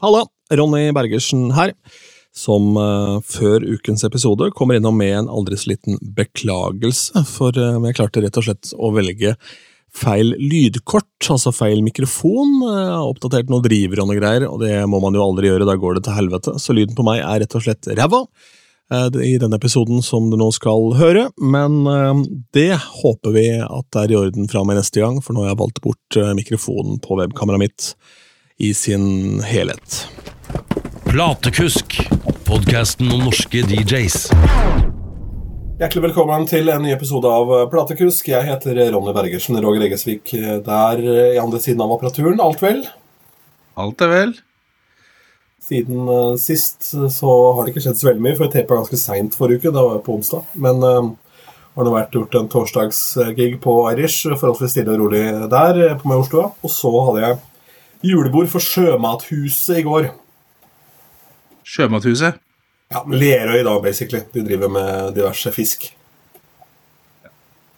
Halla, Ronny Bergersen her, som uh, før ukens episode kommer innom med en aldri så liten beklagelse, for uh, jeg klarte rett og slett å velge feil lydkort, altså feil mikrofon. Jeg har oppdatert noen drivere og noe greier, og det må man jo aldri gjøre, da går det til helvete, så lyden på meg er rett og slett ræva i denne episoden som du nå skal høre, men det håper vi at det er i orden fra meg neste gang, for nå har jeg valgt bort mikrofonen på webkameraet mitt i sin helhet. Platekusk, podkasten om norske DJs. Hjertelig velkommen til en ny episode av Platekusk. Jeg heter Ronny Bergersen. Roger Eggesvik der i andre siden av apparaturen. Alt vel? Alt er vel. Siden uh, sist så har det ikke skjedd så veldig mye, for jeg teppa ganske seint forrige uke. Det var på onsdag. Men uh, har det vært gjort en torsdagsgig på Irish, forholdsvis stille og rolig der på Majorstua. Og så hadde jeg julebord for Sjømathuset i går. Sjømathuset? Ja, Lerøy, da, basically. De driver med diverse fisk.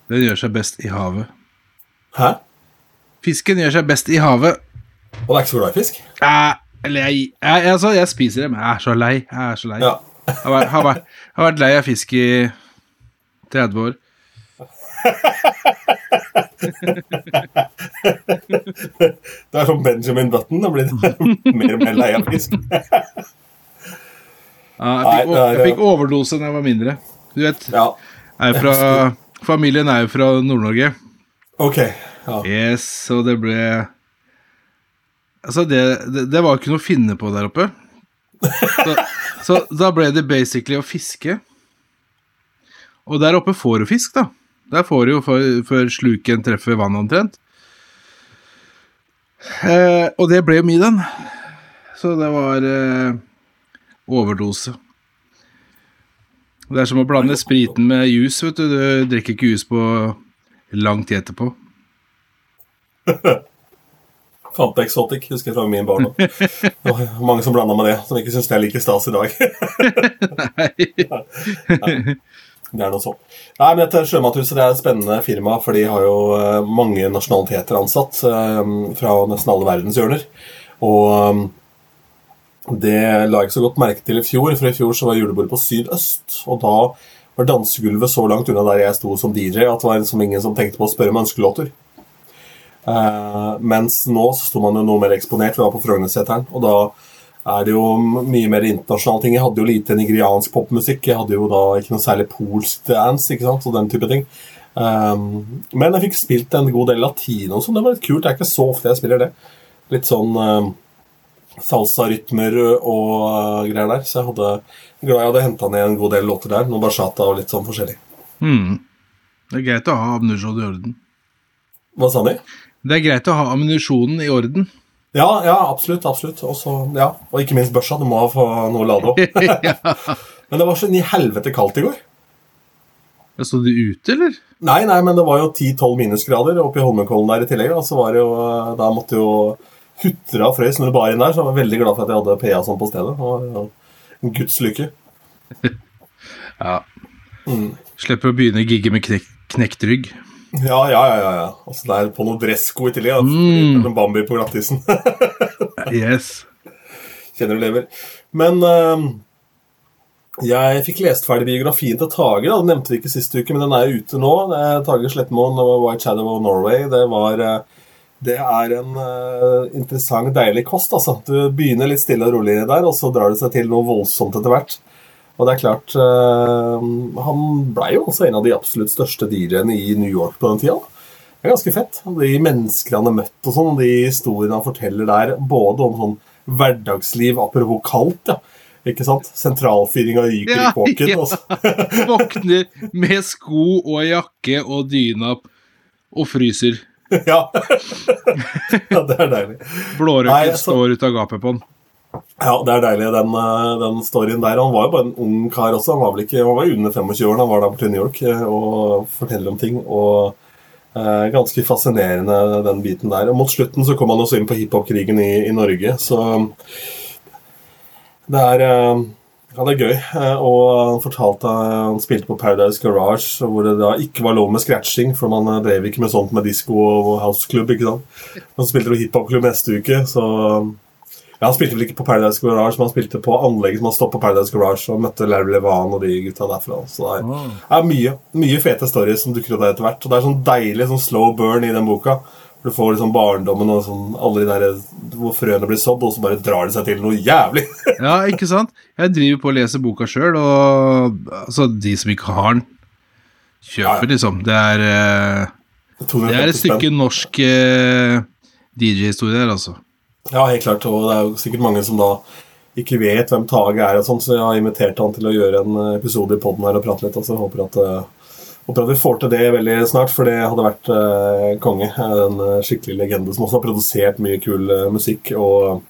Den gjør seg best i havet. Hæ? Fisken gjør seg best i havet. Og det er ikke så glad i fisk? Eh, eller jeg, jeg, altså, jeg spiser dem. Jeg er så lei. Jeg er så lei. Ja. Jeg har, har, vært, har vært lei av fisk i 30 år. det er som Benjamin Button. Da blir det mer og mer lei av fisk. ja, jeg, fikk, er, jeg fikk overdose da jeg var mindre. Du vet, ja. er fra, familien er jo fra Nord-Norge. Ok. Ja. Yes, og det ble Altså, det, det, det var ikke noe å finne på der oppe. Så, så da ble det basically å fiske. Og der oppe får du fisk, da. Der får du jo før sluken treffer vannet omtrent. Eh, og det ble jo middagen. Så det var eh, overdose. Det er som å blande spriten med juice, vet du. Du drikker ikke juice på lang tid etterpå. Fanta Exotic, husker jeg fra min barndom. Det var mange som blanda med det, som ikke syns det er like stas i dag. Nei. Ja. Det er noe sånn. Nei, men dette Sjømathuset det er et spennende firma, for de har jo uh, mange nasjonaliteter ansatt uh, fra nesten alle verdens hjørner. Og um, det la jeg ikke så godt merke til i fjor, for i fjor så var julebordet på Sydøst. Og da var dansegulvet så langt unna der jeg sto som DJ at det var liksom ingen som tenkte på å spørre om ønskelåter. Mens nå så sto man jo noe mer eksponert. Vi var på Frognerseteren, og da er det jo mye mer internasjonale ting. Jeg hadde jo lite nigeriansk popmusikk. Jeg hadde jo da ikke noe særlig polsk dance ikke sant, og den type ting. Um, men jeg fikk spilt en god del latino, så det var litt kult. Det er ikke så ofte jeg spiller det. Litt sånn um, salsa-rytmer og uh, greier der. Så jeg hadde glad jeg hadde henta ned en god del låter der. Noe bachata og litt sånn forskjellig. Mm. Det er greit å ha ammunisjonen i orden. Hva sa de? Det er greit å ha ammunisjonen i orden. Ja, ja, absolutt. absolutt. Også, ja. Og ikke minst børsa. Du må få noe å lade opp. men det var så inn i helvete kaldt i går. Ja, Sto du ute, eller? Nei, nei, men det var jo 10-12 minusgrader oppe i Holmenkollen der i tillegg. Og så var det jo, da måtte jo hutre av frøys når det bar inn der, så jeg var veldig glad for at jeg hadde PA sånn på stedet. Det var en guds lykke. ja. Mm. Slipper å begynne å gigge med knek knekt rygg. Ja, ja, ja. ja. Altså, det er på noe dressko i tillegg. Altså. Mm. Bambi på glattisen. yes. Kjenner du lever. Men uh, jeg fikk lest ferdig biografien til Tage. Da. Den nevnte vi ikke sist uke, men den er ute nå. Tage Slettmoen og White Shadow of Norway. Det, var, uh, det er en uh, interessant, deilig kost. Altså. Du begynner litt stille og rolig der, og så drar det seg til noe voldsomt etter hvert. Og det er klart uh, Han blei jo også en av de absolutt største DJ-ene i New York på den tida. Det er ganske fett. De mennesker han har møtt og sånn, de historiene han forteller der, både om sånn hverdagsliv apropos kaldt, ja. Ikke sant? Sentralfyring av ryker ja, i kåken. Ja. Altså. Våkner med sko og jakke og dyna og fryser. Ja. ja det er deilig. Blårøyken står ut av gapet på den. Ja, det er deilig, den, eh, den, storyen der. Han var jo bare en ung kar også. Han var vel ikke, han var under 25 år da han var der borte i New York eh, og forteller om ting. Og eh, Ganske fascinerende, den biten der. Og Mot slutten så kom han også inn på hiphop-krigen i, i, Norge, så det er eh, ja, det er gøy. Eh, og han fortalte Han spilte på Paradise Garage, hvor det da ikke var lov med scratching, for man drev ikke med sånt med disko og houseklubb. ikke sant? Han spilte på hiphop-klubb neste uke, så Ja, Han spilte vel ikke på Paradise Garage, men han spilte på anlegget som han stoppet på Paradise Garage og møtte Larry Levan og de gutta derfra. Så det er, er mye, mye fete stories som dukker opp der etter hvert. Og det er sånn deilig sånn slow burn i den boka. Du får liksom barndommen og sånn, alle de der hvor frøene blir sådd, og så bare drar det seg til noe jævlig. Ja, ikke sant? Jeg driver på å lese boka sjøl, og altså, de som ikke har den, kjøper, liksom. Det er, eh, det er et stykke norsk eh, DJ-historie der, altså. Ja, helt klart. Og det er jo sikkert mange som da ikke vet hvem Tage er, og sånn, så jeg har invitert han til å gjøre en eh, episode i poden her og prate litt. Altså, jeg håper at, uh, håper at vi får til det veldig snart, for det hadde vært uh, konge. En uh, skikkelig legende som også har produsert mye kul musikk. og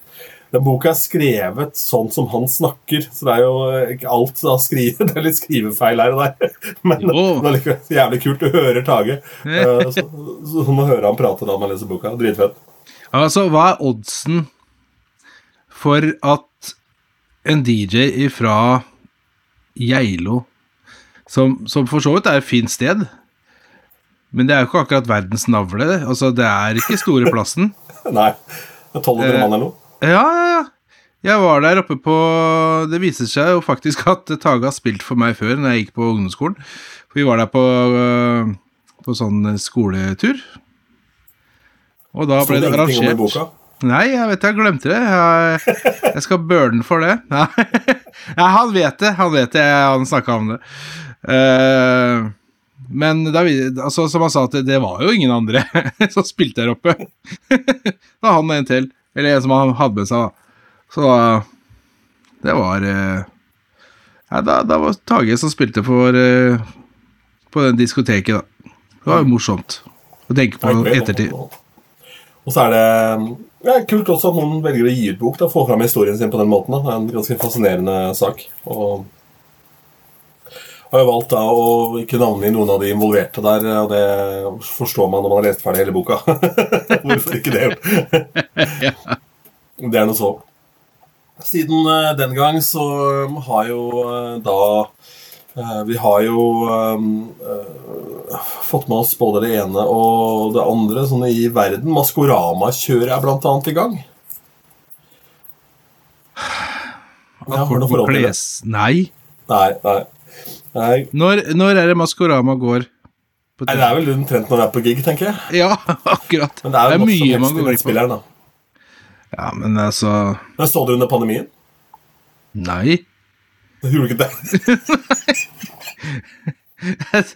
den boka er skrevet sånn som han snakker, så det er jo ikke alt da skrive, Det er litt skrivefeil her og der, men jo. det er likevel jævlig kult. Du hører Tage. så, så, så må høre han prate da man leser boka. Dritfett. Altså, hva er oddsen for at en DJ fra Geilo, som, som, for så vidt er et fint sted Men det er jo ikke akkurat verdens navle. Altså, det er ikke store plassen. Nei. Det er 1200 mann eller noe. Ja, ja, ja. Jeg var der oppe på Det viser seg jo faktisk at Tage har spilt for meg før, når jeg gikk på ungdomsskolen. For vi var der på, på sånn skoletur. Og da ble det arrangert Nei, jeg vet jeg glemte det. Jeg, jeg skal burne for det. Nei. Ja, han vet det. Han vet det, han snakka om det. Uh, men da, altså, som han sa, det, det var jo ingen andre som spilte der oppe. da han og en til. Eller en som han hadde med seg. Så da det var uh, ja, da, da, var Tage som spilte for uh, på den diskoteket, da. Det var jo morsomt å tenke på ettertid. Og så er det ja, kult også at noen velger å gi ut bok. Da, få fram historien sin på den måten. Da. Det er en ganske fascinerende sak. Og har valgt da å ikke navngi noen av de involverte der, og det forstår man når man har lest ferdig hele boka. Hvorfor ikke det? det er noe så. Siden eh, den gang så har jo eh, da vi har jo um, uh, fått med oss både det ene og det andre sånn i verden. Maskorama-kjøret er annet i gang. Ja, har du forhold til det? Nei. Nei, nei. nei. Når, når, er det Maskorama går? Nei, det er vel omtrent når det er på gig, tenker jeg. Ja, akkurat. Men det er, jo det er mye man går glipp av. Ja, men altså Men Så du under pandemien? Nei. Gjorde ikke det?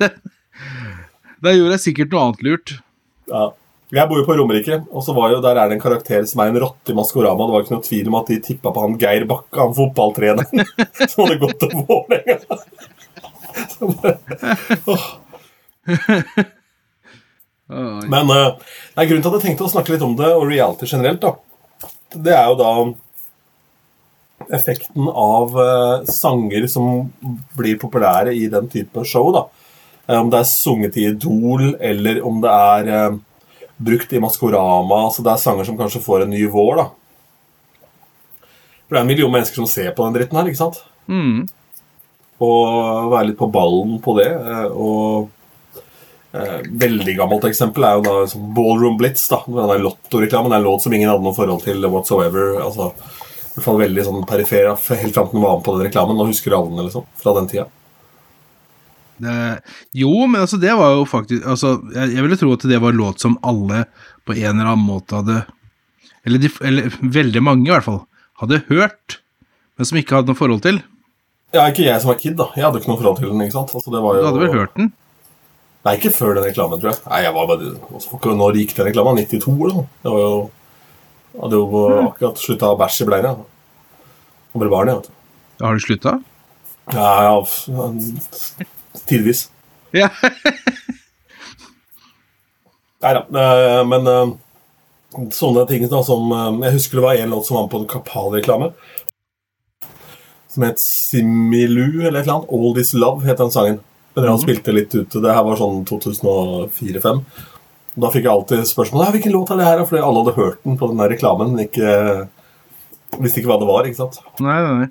da gjorde jeg sikkert noe annet lurt. Ja. Jeg bor jo på Romerike, og så var jo, der er det en karakter som er en rotte i Maskorama. Det var ikke noe tvil om at de tippa på han Geir Bakke, han fotballtreneren, som hadde gått til Vålerenga. Men uh, er grunnen til at jeg tenkte å snakke litt om det, og reality generelt, da, det er jo da effekten av uh, sanger som blir populære i den type show. da. Uh, om det er sunget i Idol, eller om det er uh, brukt i Maskorama. Så Det er sanger som kanskje får en ny vår. da. For det er en million mennesker som ser på den dritten her, ikke sant? Mm. Og være litt på ballen på det. og Veldig gammelt eksempel er jo da liksom Ballroom Blitz. da, den Lotto-reklamen. Er en låt som ingen hadde noe forhold til whatsoever. altså hvert fall veldig sånn perifer helt fram til den var med på den reklamen. Nå husker alle den liksom, fra den tida. Det, jo, men altså, det var jo faktisk altså, jeg, jeg, ville tro at det var låt som alle på en eller annen måte hadde eller, de, eller, veldig mange, i hvert fall, hadde hørt, men som ikke hadde noe forhold til. Ja, ikke jeg som var kid, da. Jeg hadde ikke noe forhold til den. ikke sant? Altså, jo, du hadde vel hørt den? Nei, ikke før den reklamen, tror jeg. Nei, jeg var bare, altså, Når gikk den reklamen? 92, eller noe? Det var jo hadde jo akkurat slutta å bæsje i bleia. Og ble barn, jeg. Har du slutta? Ja, ja, tidvis. Ja. Nei da. Eh, men eh, sånne ting da, som eh, Jeg husker det var en låt som var på en Kapal-reklame. Som het Similu, eller et eller annet. All This Love het den sangen. Men han mm. spilte litt ute. Det her var sånn 2004-2005. Da fikk jeg alltid spørsmål hvilken låt er det her, fordi alle hadde hørt den på den der reklamen, men ikke visste ikke hva det var. ikke sant? Nei, nei, nei.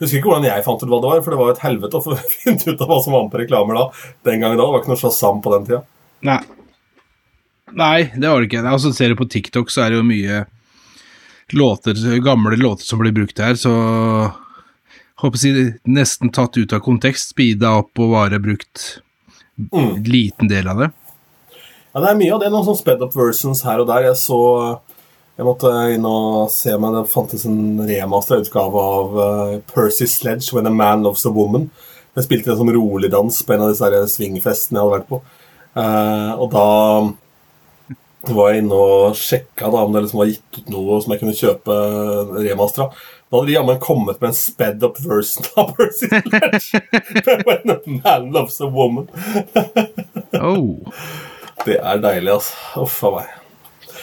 Jeg husker ikke hvordan jeg fant ut hva det var, for det var jo et helvete å få finne ut av hva som var med på reklamer da. Den gangen da, Det var ikke noe Shazam på den tida. Nei. Nei, det var det ikke. Altså, ser du på TikTok, så er det jo mye låter, gamle låter som blir brukt her, så håper å si, nesten tatt ut av kontekst, speeda opp og bare brukt en liten del av det. Ja, det er mye av det. Noen sånn sped up versions her og der. Jeg så Jeg måtte inn og se meg Det fantes en remaster utgave av uh, Percy Sledge, 'When a Man Loves a Woman'. Jeg spilte en sånn rolig dans på en av disse swingfestene jeg hadde vært på. Uh, og da var jeg inne og sjekka da, om det liksom var gitt ut noe som jeg kunne kjøpe remastera. Da hadde de jammen kommet med en sped up version av Percy Sledge. 'When a Man Loves a Woman'. Oh. Det er deilig, altså. Uff a meg.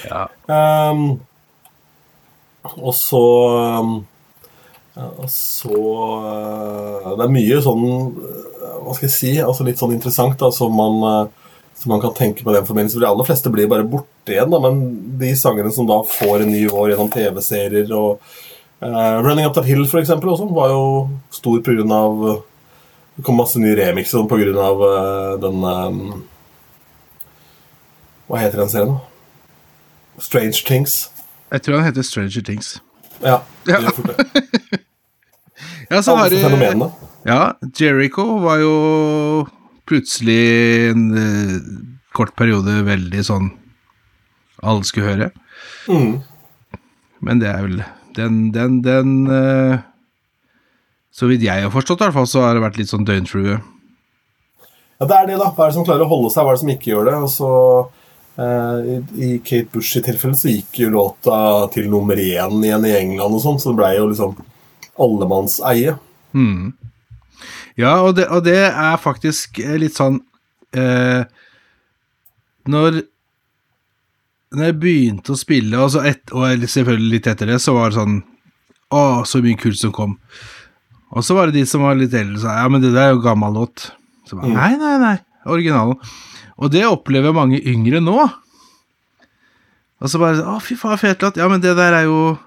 Ja. Um, og så ehm, ja, så eh, Det er mye sånn eh, Hva skal jeg si? altså Litt sånn interessant da, som man, eh, som man kan tenke på den forbindelse. For De aller fleste blir bare borte igjen, da, men de sangene som da får en ny vår gjennom TV-serier og uh, Running Up That Hill, for eksempel, også, var jo stor av Det kom masse nye remixer av eh, den ehm, Hva heter den serien, da? Strange Things. Jeg tror den heter Stranger Things. Ja. Ja. det gjør fort det. Ja, så har Alle fenomenene. Ja, Jericho var jo plutselig en uh, kort periode veldig sånn alle skulle høre. Mm. Men det er vel Den, den, den uh, Så vidt jeg har forstått, i hvert fall, så har det vært litt sånn døgnflue. Ja, det er det, da. Hva er det som klarer å holde seg, hva er det som ikke gjør det? Og så i, I Kate Bush i tilfelle så gikk jo låta til nummer én igjen i England og sånn, så det blei jo liksom allemannseie. Ja, og det, og det er faktisk eh, litt sånn eh, Når Når jeg begynte å spille, og, så et, og selvfølgelig litt etter det, så var det sånn Å, så mye kult som kom. Og så var det de som var litt eldre, sa ja, men det der er jo gammel låt. Så bare, Nei, nei, nei, originalen. Og det opplever mange yngre nå. Og så bare Å, fy faen, fet låt. Ja, men det der er jo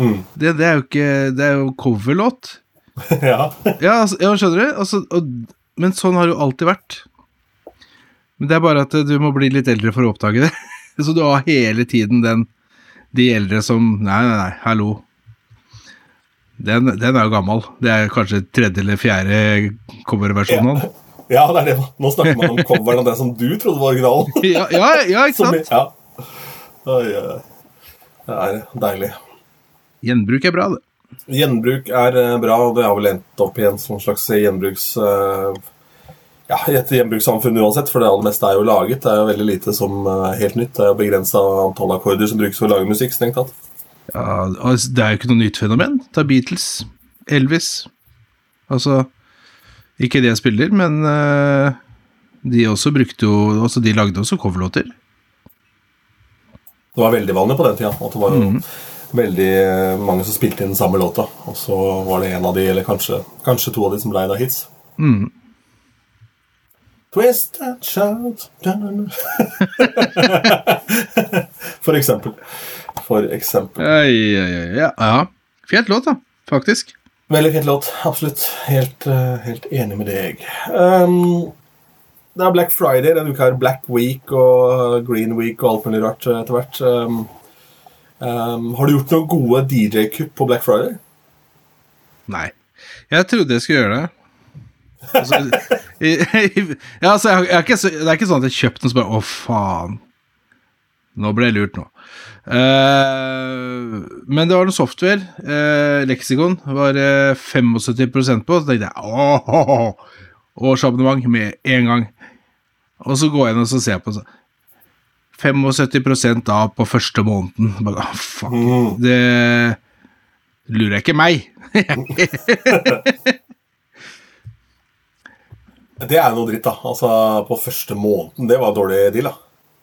Mm. det, det er jo ikke Det er jo coverlåt. ja. Ja, altså, ja skjønner du? Altså, og, men sånn har det jo alltid vært. Men det er bare at du må bli litt eldre for å oppdage det. Så du har hele tiden den De eldre som Nei, nei, nei, hallo. Den, den er jo gammel. Det er kanskje tredje eller fjerde coverversjonen av den. Ja, det er det. Nå snakker man om coveren av det som du trodde var originalen. Ja, ja, ja, ikke Som- sant? Ja. Oi, oi. Det er deilig. Gjenbruk er bra, det. Gjenbruk er eh, bra, og det har vel endt opp i en sånn slags gjenbruks... eh, Ja, i et gjenbrukssamfunn uansett, for det aller meste er jo laget. Det er jo veldig lite som helt nytt. Det er jo begrensa antall akkorder som brukes for å lage musikk, strengt tatt. Ja, altså, det er jo ikke noe nytt fenomen. Ta Beatles, Elvis Altså Ikke det jeg spiller, men eh, de også brukte jo altså De lagde også coverlåter. Det var veldig vanlig på den tida. At det var jo veldig eh, mange som spilte inn den samme låta. Og så var det en av de, eller kanskje, kanskje to av de, som ble da hits. Twist and shout. For eksempel. For eksempel. Ja, oi, ja. ja. Fet låt, da. Faktisk. Veldig fin låt. Absolutt. Helt, eh, helt enig med deg. Um, det er Black Friday denne uka. her Black Week og Green Week og alt mulig rart eh, etter hvert. Um, um, har du gjort noen gode DJ-kupp på Black Friday? Nei. Jeg trodde jeg skulle gjøre det. Altså, i, i, altså, jeg, jeg jeg, det er ikke sånn at jeg kjøpte den og så bare Å, faen. Nå ble jeg lurt, nå. Eh, men det var noe software. Uh, Lexicon var eh, 75% på. Så tenkte jeg åh, årsabonnement med en gang. Og så går jeg inn og så ser jeg på så 75% da på første måneden. Bare, ah, fuck. Det lurer jeg ikke meg. Det er noe dritt, da. Altså, På første måneden. Det var dårlig deal, da.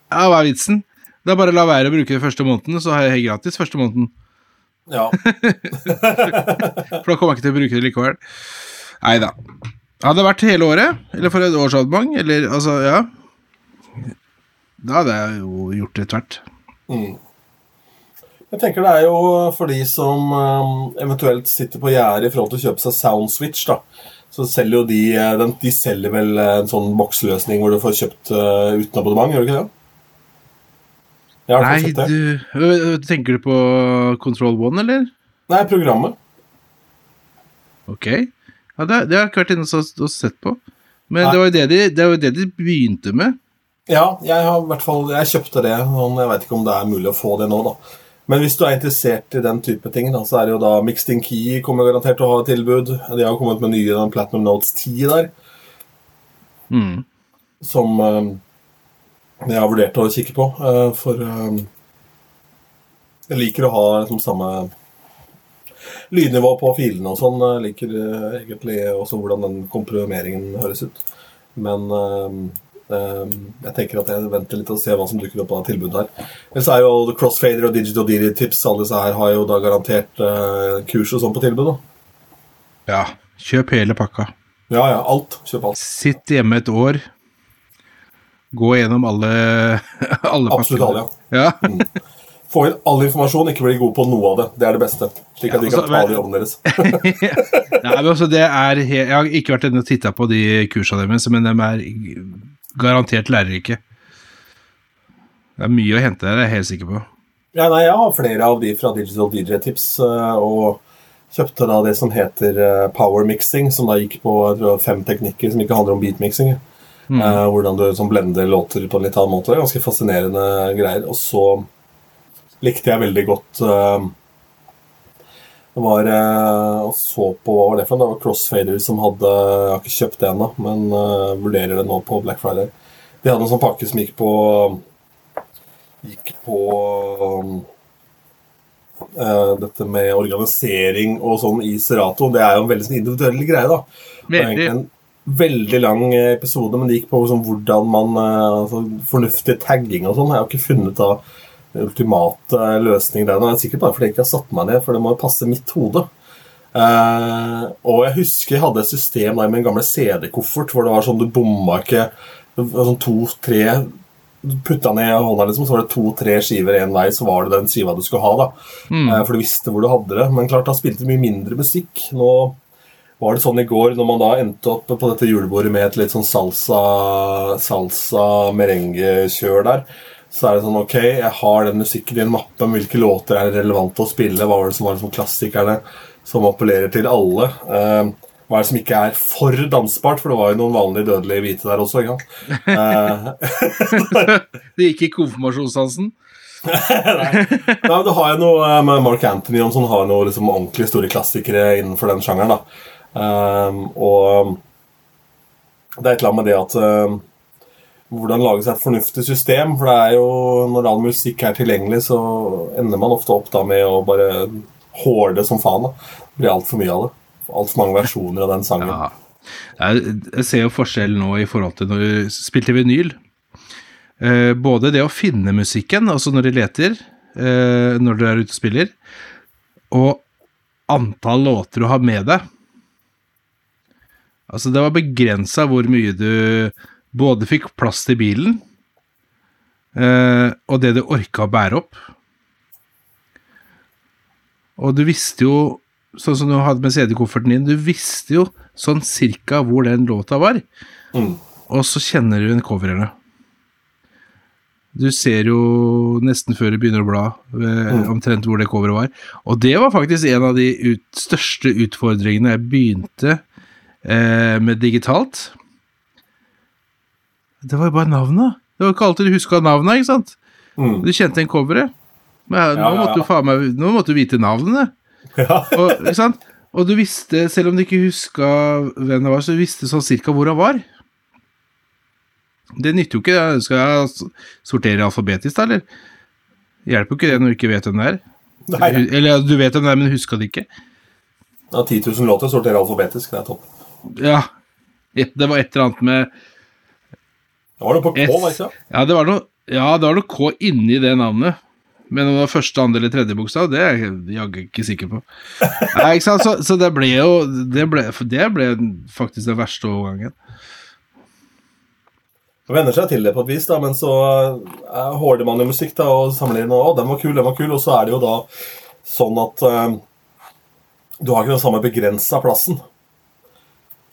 Ja, hva er vitsen? Det er bare å la være å bruke det første måneden, så har jeg gratis første måneden. Ja. For da kommer jeg ikke til å bruke det likevel. Nei da. Hadde det vært hele året, eller for et årsabonnement, eller altså, ja Da hadde jeg jo gjort det tvert. Jeg tenker det er jo for de som um, eventuelt sitter på gjerdet i forhold til å kjøpe seg Soundswitch, da. Så selger jo de eh, De selger vel en sånn boksløsning hvor du får kjøpt uh, uten abonnement, gjør du ikke det? Jeg har i hvert Nei, du Tenker du på Control One, eller? Nei, programmet. Ok. Ja, det, det har jeg ikke vært inne og, sett på. Men Nei. det var jo det, de, det var jo det de begynte med. Ja, jeg har i hvert fall Jeg kjøpte det, og jeg vet ikke om det er mulig å få det nå, da. Men hvis du er interessert i den type ting, da, så er det jo da Mixed in Key kommer garantert til å ha et tilbud. De har kommet med nye den Platinum Notes 10 der, Mm. som jeg har vurdert å kikke på. eh, for eh, jeg liker å ha liksom, samme lydnivå på filene og sånn. Jeg liker eh, egentlig også hvordan den komprimeringen høres ut. Men jeg tenker at jeg venter litt og ser hva som dukker opp av tilbud her. Ellers er jo Crossfader og Digital Diri Tips alle disse her har jo da garantert kurs og sånn på tilbud. da. Ja. Kjøp hele pakka. Ja, ja, alt. Kjøp alt. Sitt hjemme et år. Gå gjennom alle, alle Absolutt alle, ja. Ja. Få inn all informasjon, ikke bli god på noe av det. Det er det beste. Slik at de altså, kan ta men- det i jobben deres. Nei, men altså, det er Jeg har ikke vært inne og titta på de kursene deres, men de er garantert lærerike. Det er mye å hente der, det er jeg helt sikker på. Ja, nei, Jeg har flere av de fra Digital DJ Tips, eh, og kjøpte da det som heter eh, power mixing, som da gikk på fem teknikker som ikke handler om beatmixing. Eh, hvordan du sånn, blender låter på en litt annen måte. Det er Ganske fascinerende greier. Og så likte jeg veldig godt uh, var eh, og så på Hva var det for noe? Det var Crossfader som hadde Jeg har ikke kjøpt det ennå, men uh, vurderer det nå på Black Friday. De hadde en sånn pakke som gikk på Gikk på eh, dette med organisering og sånn i Serato. Det er jo en veldig sånn individuell greie, da. En veldig lang eh, episode, men det gikk på sånn, hvordan man eh, altså, Fornuftig tagging og sånn. Jeg har ikke funnet den ultimate løsning der. Det er sikkert bare fordi jeg ikke har satt meg ned, for det må jo passe mitt hode. Uh, og jeg husker jeg hadde et system der med en gamle CD-koffert hvor det var sånn du bomma ikke sånn to-tre Du putta ned hånda, liksom, så var det to-tre skiver én vei, så var det den skiva du skulle ha. da Eh, For du visste hvor du hadde det. Men klart, da spilte mye mindre musikk. Nå var det sånn i går, når man da endte opp på dette julebordet med et litt sånn salsa, salsa merengue-kjør der, så er det sånn Ok, jeg har den musikken i en mappe, men hvilke låter er relevante å spille? Hva var det som var liksom klassikerne som appellerer til alle? Eh, hva er det som ikke er for dansbart? For det var jo noen vanlige dødelige hvite der også. ikke sant? Eh, Det gikk i konfirmasjonsdansen. Nei, men Du har jo noe eh, med Mark Anthony om sånn, har noe liksom ordentlig store klassikere innenfor den sjangeren. da. Ehm, og det er et eller annet med det at ehm, Hvordan lage seg et fornuftig system. For det er jo, når all musikk er tilgjengelig, så ender man ofte opp da med å bare håle det som faen. da. Det blir altfor mye av det. Altfor mange versjoner av den sangen. Ja. Jeg, ser jo forskjell nå i forhold til når du spilte vinyl. Eh, både det å finne musikken, altså når du leter, eh, når du er ute og spiller, og antall låter du har med deg. Altså, det var begrensa hvor mye du både fikk plass til bilen, eh, og det du orka å bære opp. Og du visste jo, sånn som du hadde med CD-kofferten din, du visste jo sånn cirka hvor den låta var. Mm. Og så kjenner du en coverne. Du ser jo nesten før du begynner å bla, eh, omtrent hvor det coveret var. Og det var faktisk en av de ut, største utfordringene jeg begynte med digitalt. Det var jo bare navnet. Det var ikke alltid du huska navnet, ikke sant? Mm. Du kjente en coveret. Men Ja, nå, ja, måtte ja. du faen meg, nå måtte du vite navnene. Ja. Og, ikke sant? og du visste, selv om du ikke huska hvem det var, så du visste sånn cirka hvor han var. Det nytter jo ikke. Skal jeg sortere alfabetisk, da, eller? Hjelper jo ikke det når du ikke vet hvem det er. Nei, Eller du vet hvem det er, men huska det ikke. ja, 10 000 låter sorterer alfabetisk. Det er topp. Ja, det var et eller annet med Det var noe på K, var det ikke? Ja, det var noe, ja, det var noe K inni det navnet. Men om det var første, andre eller tredje bokstav, det er jeg jaggu ikke sikker på. Nei, ikke sant? Så, så det ble jo det ble, for det ble faktisk den verste overgangen. Man venner seg til det på et vis, da, men så håler man jo musikk da, og samler og, å, den var kul, den var kul, og så er det jo da sånn at uh, du har ikke den samme begrensa plassen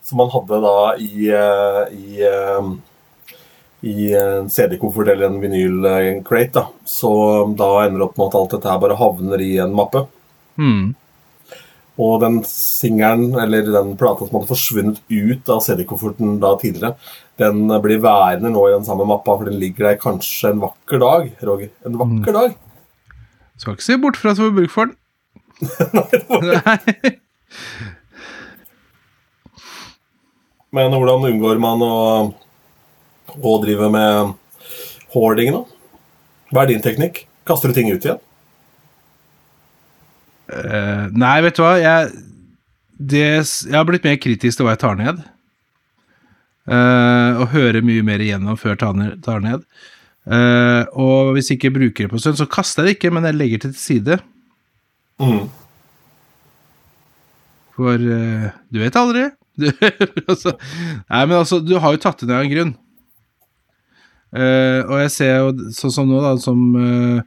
som man hadde da i, eh, i, eh, i en CD-koffert eller en vinyl-crate. da. Så da ender det opp med at alt dette her bare havner i en mappe. Mm. Og den singelen, eller den plata som hadde forsvunnet ut av CD-kofferten da tidligere, den blir værende nå i den samme mappa, for den ligger der kanskje en vakker dag, Roger. En vakker dag. Skal ikke se bort fra at vi får bruk for den. Nei. Men hvordan unngår man å, å drive med hoarding, da? Hva er din teknikk? Kaster du ting ut igjen? Uh, nei, vet du hva? Jeg, det, jeg har blitt mer kritisk til hva jeg tar ned. Uh, og hører mye mer igjennom før jeg tar ned. Tar ned. Eh, og hvis jeg ikke bruker det på stund, så kaster jeg det ikke, men jeg legger det til side. Mm. For du vet aldri. Du, altså, nei, men altså, du har jo tatt det ned av en grunn. Uh, og jeg ser jo sånn som nå, da, som uh,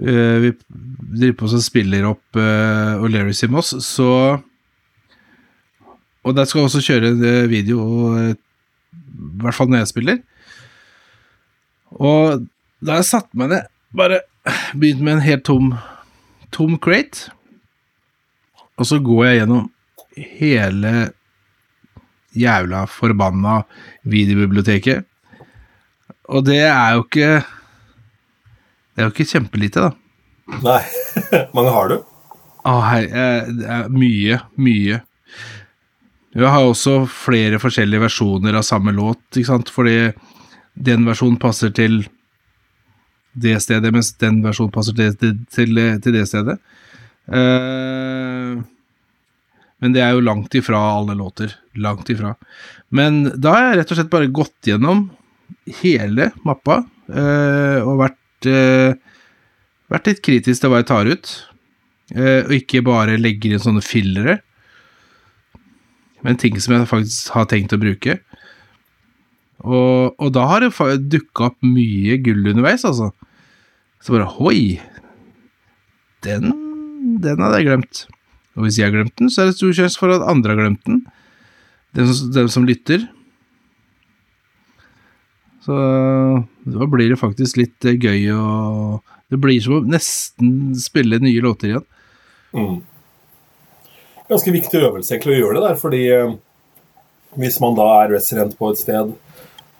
uh, vi driver på og spiller opp uh, O'Learys i Moss, så Og der skal jeg også kjøre en video, i hvert fall når jeg spiller. Og da har jeg satt meg ned, bare begynt med en helt tom, tom crate. Og så går jeg gjennom hele jævla forbanna videobiblioteket. Og det er jo ikke Det er jo ikke kjempelite, da. Nei. Mange har du? Å, hei, eh, det er mye, mye. Jeg har også flere forskjellige versjoner av samme låt, ikke sant, fordi den versjonen passer til det stedet, mens den versjonen passer til, til, til, til det stedet. Eh, men det er jo langt ifra alle låter. Langt ifra. Men da har jeg rett og slett bare gått gjennom hele mappa øh, og vært, øh, vært litt kritisk til hva jeg tar ut. Øh, og ikke bare legger inn sånne fillere, men ting som jeg faktisk har tenkt å bruke. Og, og da har det dukka opp mye gull underveis, altså. Så bare hoi! Den, den hadde jeg glemt. Og hvis jeg har glemt den, så er det stor sjanse for at andre har glemt den. Den som, dem som lytter. Så da blir det faktisk litt eh, gøy å Det blir som å nesten spille nye låter igjen. Mm. Ganske viktig øvelse egentlig å gjøre det der, fordi eh, hvis man da er resident på et sted,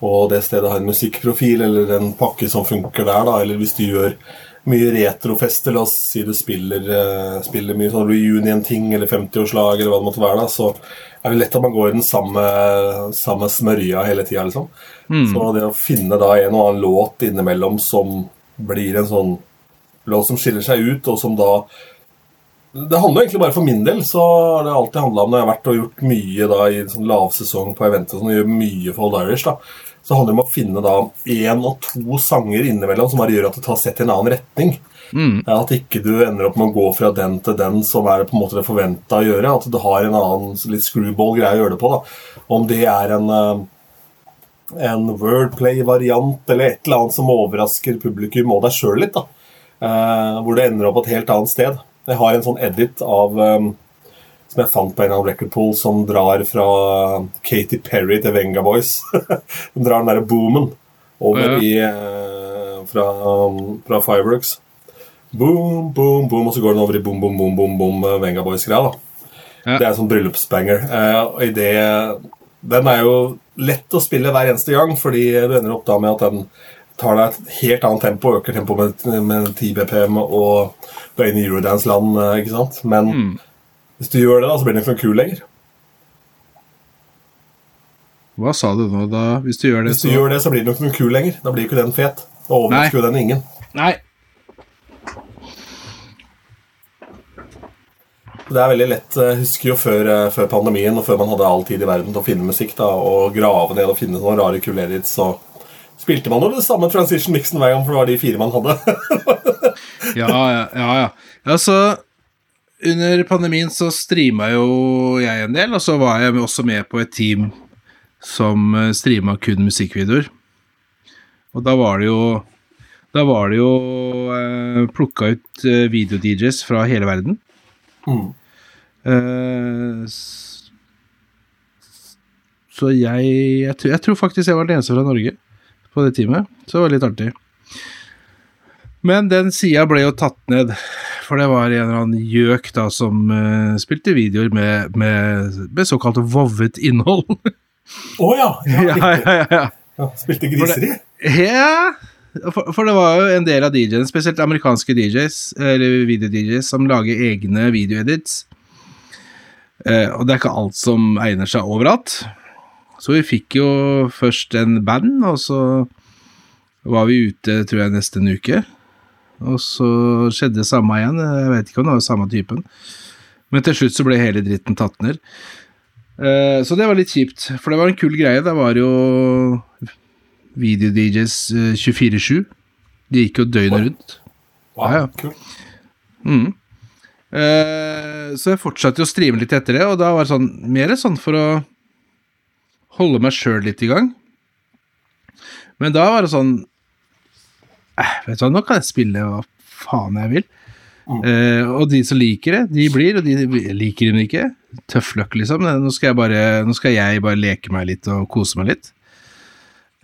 og det stedet har en musikkprofil eller en pakke som funker der, da, eller hvis du gjør mye retrofester, la oss si du spiller, eh, spiller mye sånn reunion-ting eller 50-årslag eller hva det måtte være, da, så er det lett at man går i den samme, samme smørja hele tida, liksom. Så det å finne da en og annen låt innimellom som blir en sånn låt som skiller seg ut, og som da Det handler egentlig bare for min del, så har det alltid handla om når jeg har vært og gjort mye da i sånn lavsesong på eventet og sånn, gjør mye for Old Irish, da. Så handler det om å finne da én og to sanger innimellom som bare gjør at det tar sett i en annen retning. Mm. At ikke du ender opp med å gå fra den til den som er på en måte det forventa å gjøre. At du har en annen litt screwball-greie å gjøre det på. da. Om det er en, eh, en wordplay-variant eller et eller annet som overrasker publikum og deg sjøl litt. da. Eh, hvor det ender opp et helt annet sted. Jeg har en sånn edit av eh, som jeg fant på en av record pool som drar fra Katy Perry til Venga Boys. Den drar den derre boomen over i eh, fra, fra Fireworks. Boom, boom, boom, og så går den over i boom, boom, boom, boom, boom eh, Venga Boys-greia. da. Ja. Det er en sånn bryllupsbanger. Eh, og i det, den er jo lett å spille hver eneste gang, fordi du ender opp da med at den tar deg et helt annet tempo, øker tempoet med, med 10 BPM og du er inne i Eurodance-land, eh, ikke sant? Men hvis du gjør det, da, så blir den ikke noe kul lenger. Hva sa du nå, da? Hvis du gjør det, Hvis du gjør det, så blir den ikke noe kul lenger. Da blir ikke den fet. Da overrasker jo den ingen. Nei. Det er veldig lett. Jeg husker jo før, eh, før pandemien, og før man hadde all tid i verden til å finne musikk, da, og grave ned og finne sånne rare kule edits, så spilte man jo det samme transition mixen hver gang, for det var de fire man hadde. Ja, ja, ja. ja. Altså, under pandemien så streama jo jeg en del, og så var jeg også med på et team som streama kun musikkvideoer. Og da var det jo Da var det jo eh, plukka ut eh, video-DJs fra hele verden. Mm. Eh, så jeg, jeg, tror- jeg tror faktisk jeg var den eneste fra Norge på det teamet, så det var litt artig. Men den sida ble jo tatt ned, for det var en eller annen gjøk da som uh, spilte videoer med, med, med såkalt vovet innhold. Å ja! Ja, ja, ja, ja, ja. Spilte griser i? Ja, for, for, det var jo en del av DJ-ene, spesielt amerikanske DJs, eller video-DJs, som lager egne video-edits. Uh, og det er ikke alt som egner seg overalt. Så vi fikk jo først en band, og så var vi ute, tror jeg, nesten uke. Og så skjedde det samme igjen. Jeg vet ikke om det var samme typen. Men til slutt så ble hele dritten tatt ned. Uh, så det var litt kjipt, for det var en kul greie. Det var jo video-DJs uh, 24-7. De gikk jo døgnet rundt. Wow, Ja, ja. Mm. Eh, så jeg fortsatte å streame litt etter det, og da var det sånn mer sånn for å holde meg sjøl litt i gang. Men da var det sånn eh, Vet du hva, nå kan jeg spille hva faen jeg vil. Uh, og de som liker det, de blir, og de liker dem ikke. Tøff løkk, liksom. Nå skal, jeg bare, nå skal jeg bare leke meg litt og kose meg litt.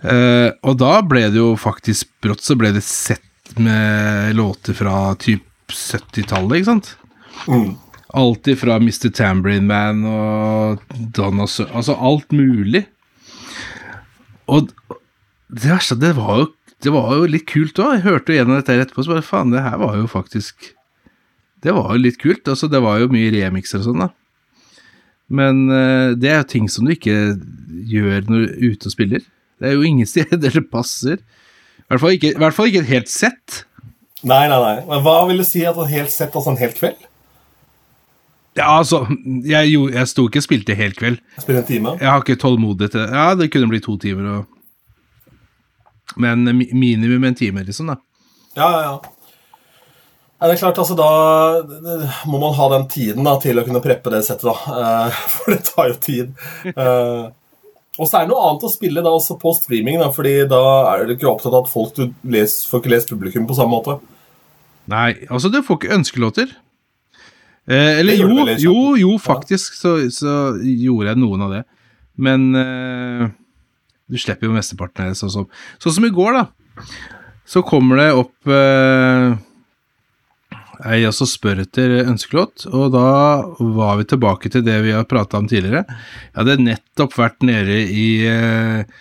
Uh, og da ble det jo faktisk brått så ble det sett med låter fra typ 70-tallet, ikke sant? Mm. Alt ifra Mr. Tambourine Man og Donna Sir Altså alt mulig. Og det verste, det var jo, det var jo litt kult òg. Jeg hørte jo gjennom dette etterpå, så bare faen, det her var jo faktisk Det var jo litt kult. Altså, det var jo mye remixer og sånn, da. Men uh, det er jo ting som du ikke gjør når du er ute og spiller. Det er jo ingen steder det passer. I hvert fall ikke, hvert fall ikke et helt sett. Nei, nei, nei. Men hva vil du si at et helt sett, altså en hel kveld? Ja, altså, jeg, jo, jeg sto ikke og spilte hel kveld. Spille en time? Jeg har ikke tålmodighet til det. Ja, det kunne bli to timer og Men minimum en time, liksom, da. Ja, ja, ja. Ja, det er klart, altså Da må man ha den tiden da, til å kunne preppe det settet, da. Eh, For det tar jo tid. Eh, Og så er det noe annet å spille da også på streaming, da, fordi da er du ikke opptatt av at folk du les, får ikke lest publikum på samme måte. Nei, altså, du får ikke ønskelåter. Eh, eller jo, jo, jo, faktisk så, så gjorde jeg noen av det. Men eh, du slipper jo mesteparten av det, sånn som, sånn som i går, da. Så kommer det opp eh, ei og spør etter ønskelåt, og da var vi tilbake til det vi har prata om tidligere. Jeg hadde nettopp vært nede i eh,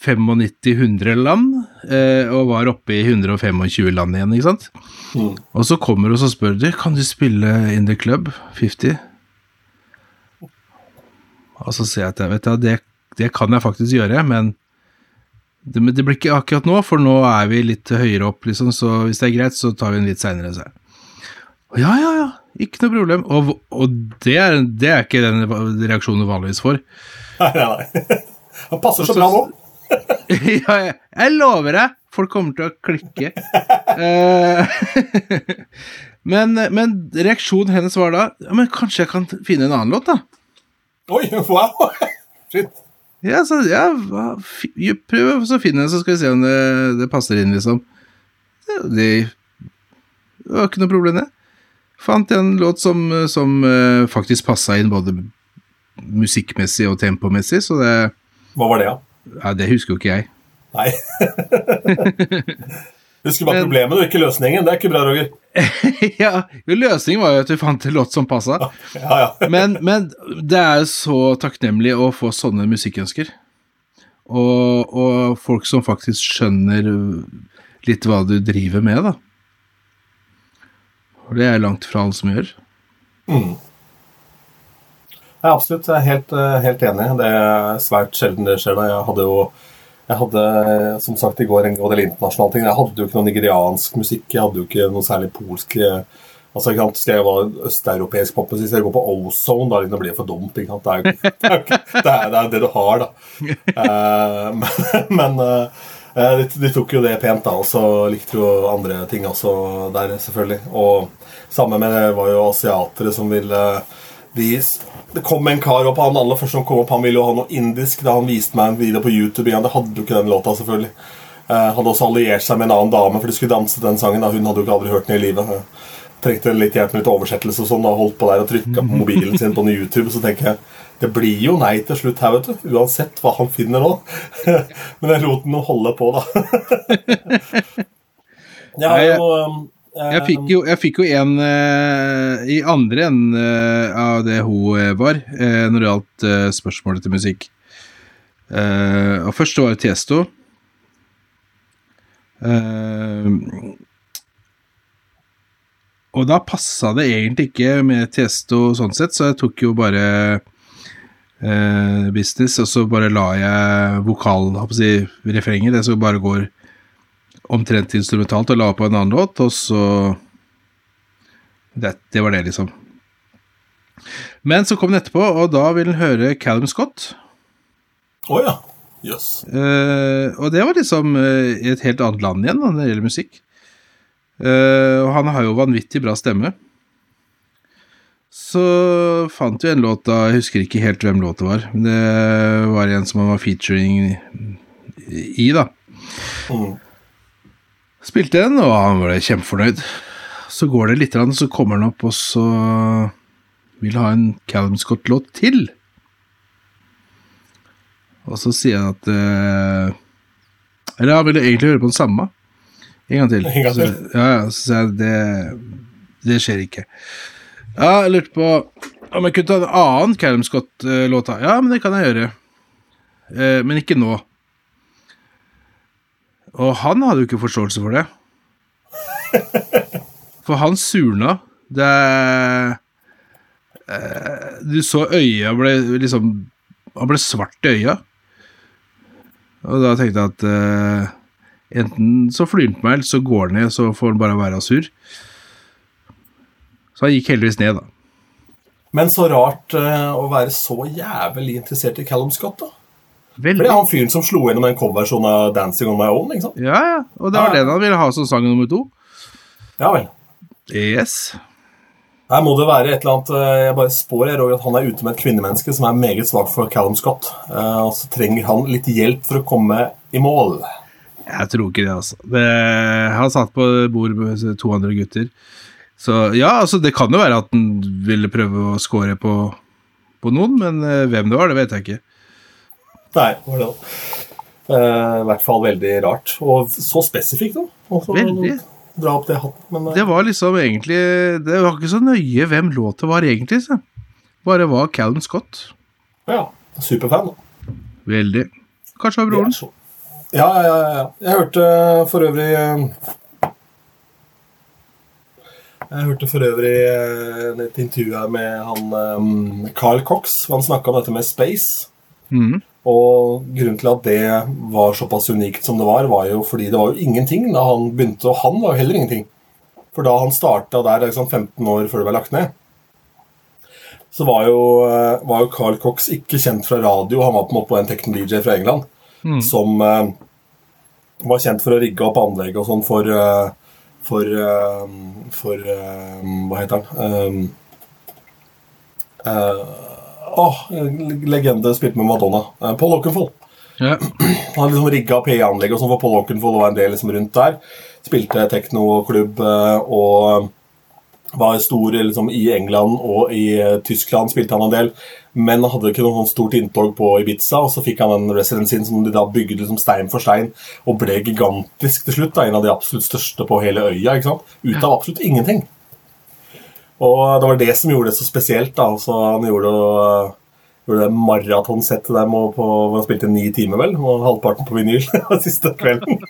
95-100 land, eh, og var oppe i 125 land igjen, ikke sant? Mm. Og så kommer hun og spør du, kan du spille In The Club 50? Og så sier jeg at vet du, det, det kan jeg faktisk gjøre, men det, det blir ikke akkurat nå, for nå er vi litt høyere opp, liksom, så hvis det er greit, så tar vi den litt seinere. Ja, ja, ja, ikke noe problem. Og, og det, er, det er ikke den reaksjonen du vanligvis får. Nei, nei, nei. Han passer så bra nå. ja, jeg, jeg lover deg, folk kommer til å klikke. Eh, men, men reaksjonen hennes var da ja, Men kanskje jeg kan finne en annen låt, da? Oi, wow. Shit. Ja, så, ja prøv å finne den, så skal vi se om det, det passer inn, liksom. Det, det var ikke noe problem, det. Fant en låt som, som eh, faktisk passa inn både musikkmessig og tempomessig, så det, Hva var det, da? ja, det husker jo ikke jeg. Nei. Husker bare problemet og ikke løsningen. Det er ikke bra, Roger. ja, løsningen var jo at vi fant en låt som passa. Ja, ja. Men, men det er så takknemlig å få sånne musikkønsker. Og, og folk som faktisk skjønner litt hva du driver med, da. Og det er langt fra alle som gjør. Ja, absolutt. Jeg er helt, eh, helt enig. Det er svært sjelden det skjer. da. Jeg hadde jo jeg hadde, som sagt, i går en del internasjonale ting. Jeg hadde jo ikke noe nigeriansk musikk. Jeg hadde jo ikke noe særlig polsk eh, altså, ikke sant? Skal jeg være østeuropeisk popmusikk, skal jeg gå på Ozone, da liksom, blir det for dumt. Ikke sant? Det, er, jo det, det, er, det er det du har, da. Uh, men men uh, de, de tok jo det pent, da. Og så likte jo andre ting også der, selvfølgelig. Og samme med det var jo asiatere som ville de, Det kom en kar opp, han aller første som kom opp, han ville jo ha noe indisk. Da han viste meg en video på YouTube igjen. Det hadde jo ikke den låta, selvfølgelig. Han hadde også alliert seg med en annen dame for de skulle danse den sangen. da Hun hadde jo ikke aldri hørt den i livet. trengte litt hjelp med litt oversettelse og sånn, Da holdt på der og trykka på mobilen sin på YouTube, så tenker jeg det blir jo nei til slutt her, vet du. Uansett hva han finner nå. Men jeg lot den holde på, da. jeg har jo um, Jeg fikk jo, jeg fikk jo en uh, i andre enden uh, av det hun eh, var, uh, når det gjaldt spørsmålet til musikk. Og først var det Tiesto. Og da passa det egentlig ikke med Tiesto sånn sett, så jeg tok jo bare business, og så bare la jeg vokal, jeg, si, refrenget, det som bare går omtrent instrumentalt, og la på en annen låt, og så det, det var det, liksom. Men så kom den etterpå, og da vil den høre Callum Scott. Å ja. Jøss. Eh, og det var liksom uh, i et helt annet land igjen når det gjelder musikk. Uh, og han har jo vanvittig bra stemme. Så fant vi en låt da, jeg husker ikke helt hvem låta var. Men det var en som han var featuring i, da. Mm. Spilte den, og han ble kjempefornøyd. Så går det litt, så kommer han opp, og så vil ha en Callum Scott-låt til. Og så sier han at eh, Eller han ville egentlig høre på den samme. En gang til. En gang til. Så, ja, ja, så sier jeg det, det skjer ikke. Ja, jeg lurte på om jeg kunne ta en annen Callum Scott-låt. Ja, men det kan jeg gjøre. Eh, men ikke nå. Og han hadde jo ikke forståelse for det. For han surna. Det eh, Du så øya ble liksom Han ble svart i øya. Og da tenkte jeg at eh, enten så flyr han på meg, eller så går han ned, så får han bare være sur. Så han gikk heldigvis ned, da. Men så rart eh, å være så jævlig interessert i Callum Scott, da. For det er han fyren som slo gjennom en coverversjon av 'Dancing on My Own', ikke sant? Ja, ja. Og det var Ja. den han ville ha som sang nummer to. Ja vel. Yes. Her må det være et eller annet eh, Jeg bare spår jeg, Roger, at han er ute med et kvinnemenneske som er meget svakt for Callum Scott. Eh, Og så trenger han litt hjelp for å komme i mål. Jeg tror ikke det, altså. Det, han satt på bord med 200 gutter. Så ja, altså, det kan jo være at han ville prøve å score på, på noen, men eh, hvem det var, det vet jeg ikke. Nei, det var det. Eh, I hvert fall veldig rart. Og så spesifikt, da. Og Veldig. Dra opp det hatten. Men eh, Det var liksom egentlig Det var ikke så nøye hvem låta var, egentlig. Så. Bare var Callum Scott. ja, superfan, da. Veldig. Kanskje av var broren. så- Ja, ja, ja, ja. Jeg hørte for øvrig eh, Jeg hørte for øvrig eh, et intervju her med han um, Carl Cox. Han snakka om dette med space. Mhm. Og grunnen til at det var såpass unikt som det var, var jo fordi det var jo ingenting da han begynte, og han var jo heller ingenting. For da han starta der liksom 15 år før det ble lagt ned, så var jo, eh, var jo Carl Cox ikke kjent fra radio. Han var på en måte en tekno-DJ fra England som uh, var kjent for å rigge opp anlegg og sånn for uh, For, uh, for Hva heter han? Um, Åh, legende spilte med Madonna. Eh, Paul Oakenfold. Ja. Han liksom rigga PA-anlegg og sånn for Paul Oakenfold og var en del liksom rundt der. Spilte teknoklubb eh, og var stor liksom, i England og i eh, Tyskland. spilte han en del, Men hadde ikke noe stort inntog på Ibiza. Og så fikk han den residencyen som de da bygde liksom, stein for stein, og ble gigantisk til slutt. Da, en av de absolutt største på hele øya. Ut av absolutt ingenting. Og det var det som gjorde det så spesielt. da, så Han gjorde, gjorde det maratonsettet der med, på, hvor han spilte ni timer, vel. Og halvparten på vinyl siste kvelden.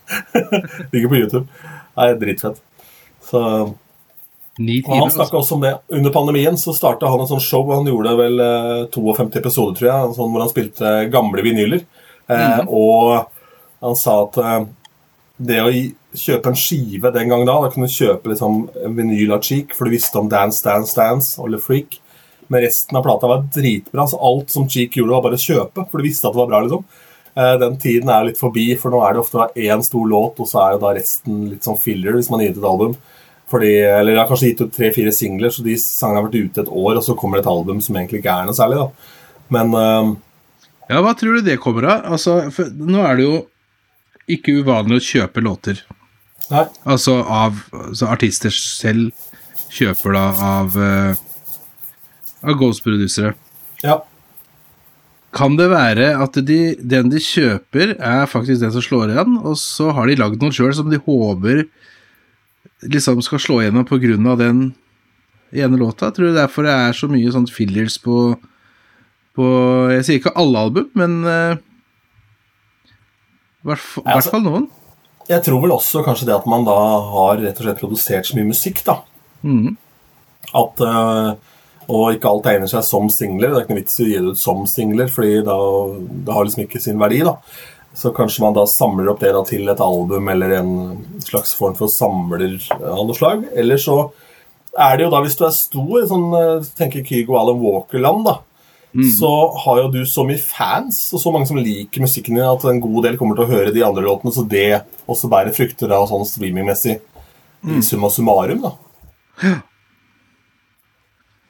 Ligger på YouTube. Det er dritfett. Så, og han timer. Altså. snakka også om det. Under pandemien så starta han et sånt show. Han gjorde vel eh, 52 episoder, tror jeg, sånn hvor han spilte gamle vinyler. Eh, Og han sa at eh, det å kjøpe en skive den gang da, da kunne du kjøpe liksom vinyl av Cheek, for du visste om Dance, Dance, Dance eller Freak. Men resten av plata var dritbra. så Alt som Cheek gjorde, var bare å kjøpe, for du visste at det var bra. liksom. Eh, Den tiden er litt forbi, for nå er det ofte én stor låt, og så er jo da resten litt sånn filler hvis man gir ut et album. Fordi, eller jeg har kanskje gitt ut tre-fire singler, så de sangene har vært ute et år, og så kommer det et album som egentlig ikke er noe særlig. da. Men uh... Ja, hva tror du det kommer av? Altså, nå er det jo ikke uvanlig å kjøpe låter. Nei, Altså av altså artister selv kjøper da av, uh, av Ghost-produsere. Ja. Kan det være at de, den de kjøper, er faktisk den som slår igjen, og så har de lagd noe sjøl som de håper liksom skal slå igjennom av den ene låta? Tror du derfor det er så mye sånn fillers på, på Jeg sier ikke alle album, men eh, i hvert fall- altså- hvert fall noen. Jeg tror vel også kanskje det at man da har rett og slett produsert så mye musikk, da. Mm. At eh, Og ikke alt egner seg som singler. Det er ikke noe vits i å gi det ut som singler, fordi da, det har liksom ikke sin verdi, da. Så kanskje man da samler opp det da til et album eller en slags form for samler av noe slag. Eller så er det jo da, hvis du er stor, sånn eh, tenker Kygo Alan Walker-land, da. Så har jo du så mye fans og så mange som liker musikken din, at en god del kommer til å høre de andre låtene, så det også bærer frukter da sånn streamingmessig Mm. summa summarum, da.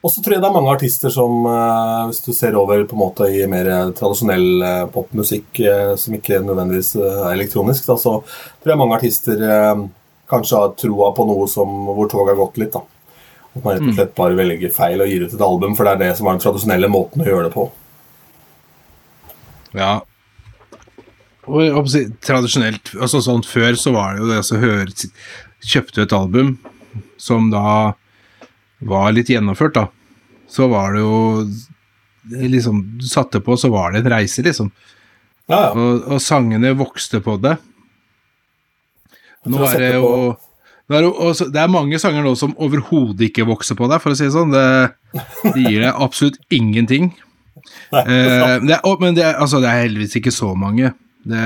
Og så tror jeg det er mange artister som, eh, hvis du ser over på en måte i mer tradisjonell eh, popmusikk, eh, som ikke nødvendigvis eh, er elektronisk, da, så tror jeg mange artister eh, kanskje har troa på noe som, hvor toget har gått litt. da. At man rett og slett bare velger feil og gir ut et album, for det er det som er den tradisjonelle måten å gjøre det på. Ja. Og tradisjonelt altså sånn Før så var det jo det å høre Kjøpte et album som da var litt gjennomført, da, så var det jo liksom Du satte på, så var det en reise, liksom. Ja, ja. Og, og sangene vokste på det. Nå er det jo det er, også, det er mange sanger nå som overhodet ikke vokser på deg, for å si det sånn. Det, de gir deg absolutt ingenting. Nei, Eh, det er, men det er, altså, det er heldigvis ikke så mange. Det,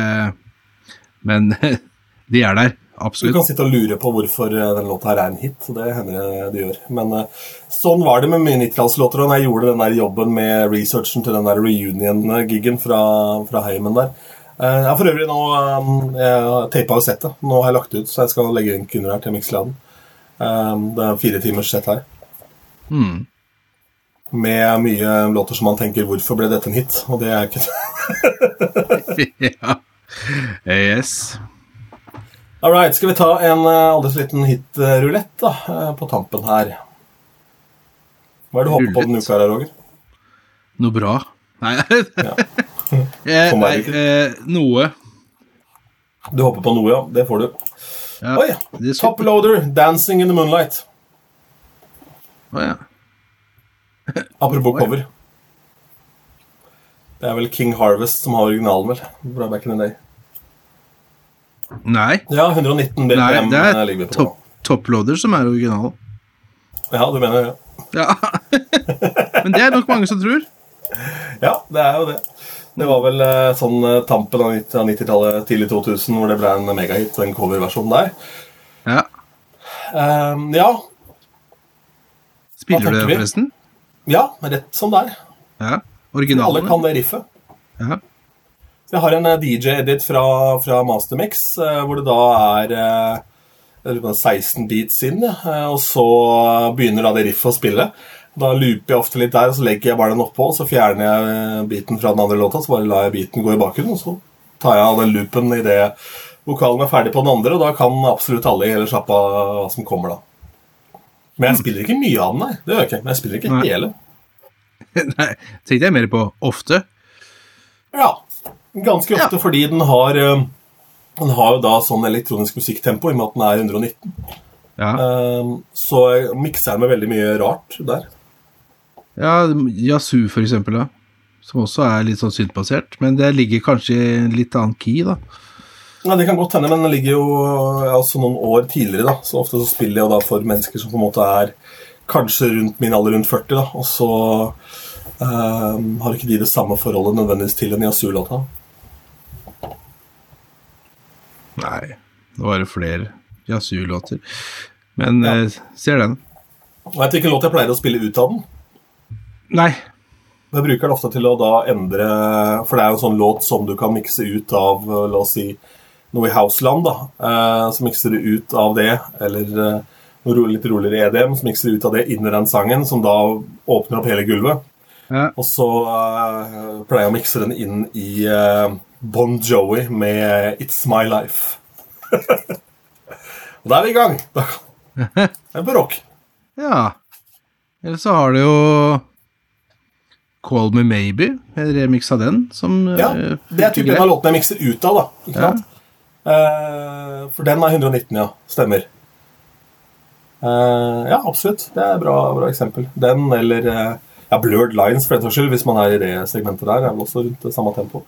men de er der, Absolutt. Du kan sitte og lure på hvorfor eh, den låta her er en hit. Det hender det du gjør. Men eh, sånn var det med mye 90-tallslåter. Og jeg gjorde den der jobben med researchen til den der reunion-giggen fra, fra heimen der Jeg har for øvrig nå eh, Jeg teipa settet. Nå har jeg lagt det ut, så jeg skal legge link under her til Mixladen. Eh, Det er fire timers sett her. Mm. Med mye låter som man tenker 'Hvorfor ble dette en hit?' Og det er ikke ja. Yes. All right, skal vi ta en aldri liten hitrulett da, eh, på tampen her. Hva er det du håper på denne uka, Roger? Noe bra? Nei, Ja. Eh, nei eh, noe. Du håper på noe, ja. Det får du. Ja, Oi! det er så- Toploader, 'Dancing in the Moonlight'. Å, ja. Apropos cover. Det er vel King Harvest som har originalen, vel? Bra back in the day. Nei, Ja, 119 BPM nei, det eh, er ligger top, Toploader som er originalen. Ja, du mener det? Ja. Men det er nok mange som tror. Ja, det er jo det. Det var vel eh, sånn eh, tampen av 90 av 90-tallet, tidlig 2000, hvor det ble en megahit, den coverversjonen der. Ja. Um, ja, Spiller du det, vi? forresten? ja, rett som det er. Ja. Alle kan det riffet. Ja. Jeg har en eh, DJ-edit fra, fra Mastermix, hvor det da er eh, jeg lurer på 16 beats inn, og så begynner da det riffet å spille. Da looper jeg ofte litt der, og så legger jeg bare den oppå, og så fjerner jeg biten fra den andre låta, så bare lar jeg biten gå i bakgrunnen, og så tar jeg av den loopen i det vokalen er ferdig på den andre, og da kan absolutt alle i hele sjappa hva som kommer da. Men jeg spiller ikke mye av den, nei. Det gjør jeg ikke. Men jeg spiller ikke Nei. hele. Nei, tenkte jeg mer på ofte. Ja, ganske ofte fordi den har eh, Den har jo da sånn elektronisk musikktempo i og med at den er 119. Ja. Um, Så jeg mikser den med veldig mye rart der. Ja Yasu for eksempel, da. Som også er litt sånn syntbasert. Men det ligger kanskje i en litt annen key, da. Ja, Det kan godt hende, men den ligger jo altså noen år tidligere. da Så ofte så spiller jeg da for mennesker som på en måte er kanskje rundt min alder, rundt 40. da Og så um, har ikke de det samme forholdet nødvendigvis til en Yasu-låta. Nei, nå er det flere Yasu-låter. Men eh, ser den. Veit du hvilken låt jeg pleier å spille ut av den? Nei. Jeg bruker det ofte til å da endre For det er jo en sånn låt som du kan mikse ut av eh, La oss si noe i Houseland, da. Eh, så mikser du ut av det, eller eh, noe litt roligere EDM, så mikser du ut av det inn i den sangen, som da åpner opp hele gulvet. Ja. Og så eh, pleier jeg å mikse den inn i eh, Bon Jovi med It's My Life. Og da er vi i gang! Det er på rock. Ja. Eller så har du jo Call Me Maybe, en remix av den, som Ja, eh, Det er typen av låten jeg mikser ut av, da. Ikke Ja. sant? Uh, for den er 119, ja. Stemmer. Uh, ja, absolutt. Det er et bra, bra eksempel. Den eller uh, ja, Blurred Lines, for den saks skyld, hvis man er i det segmentet der. er vel også rundt det samme tempo.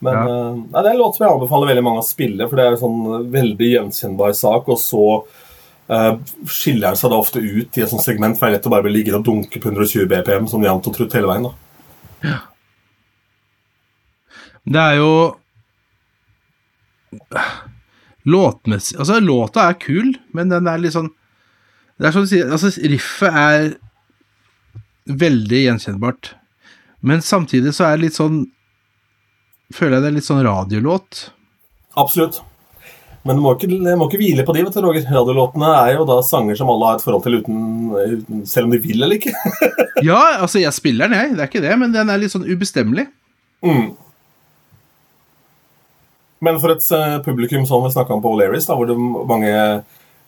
Men Ja. nei, det er en låt som jeg anbefaler veldig mange å spille, for det er en sånn veldig gjenkjennbar sak, og så skiller den seg da ofte ut i et sånt segment, for det er lett å bare bli liggende og dunke på 120 BPM som jevnt og trutt hele veien. da. Det er jo Låtmessig Altså, låta er kul, men den er litt sånn Det er som du sier, altså, riffet er veldig gjenkjennbart. Men samtidig så er det litt sånn Føler jeg det er litt sånn radiolåt. Absolutt. Men du må ikke, må ikke hvile på de, vet du, Roger. Radiolåtene er jo da sanger som alle har et forhold til uten, uten selv om de vil eller ikke. Ja, altså, jeg spiller den, jeg. Det er ikke det, men den er litt sånn ubestemmelig. Mm. Men for et eh, publikum som vi snakka om på O'Learys, hvor, mange,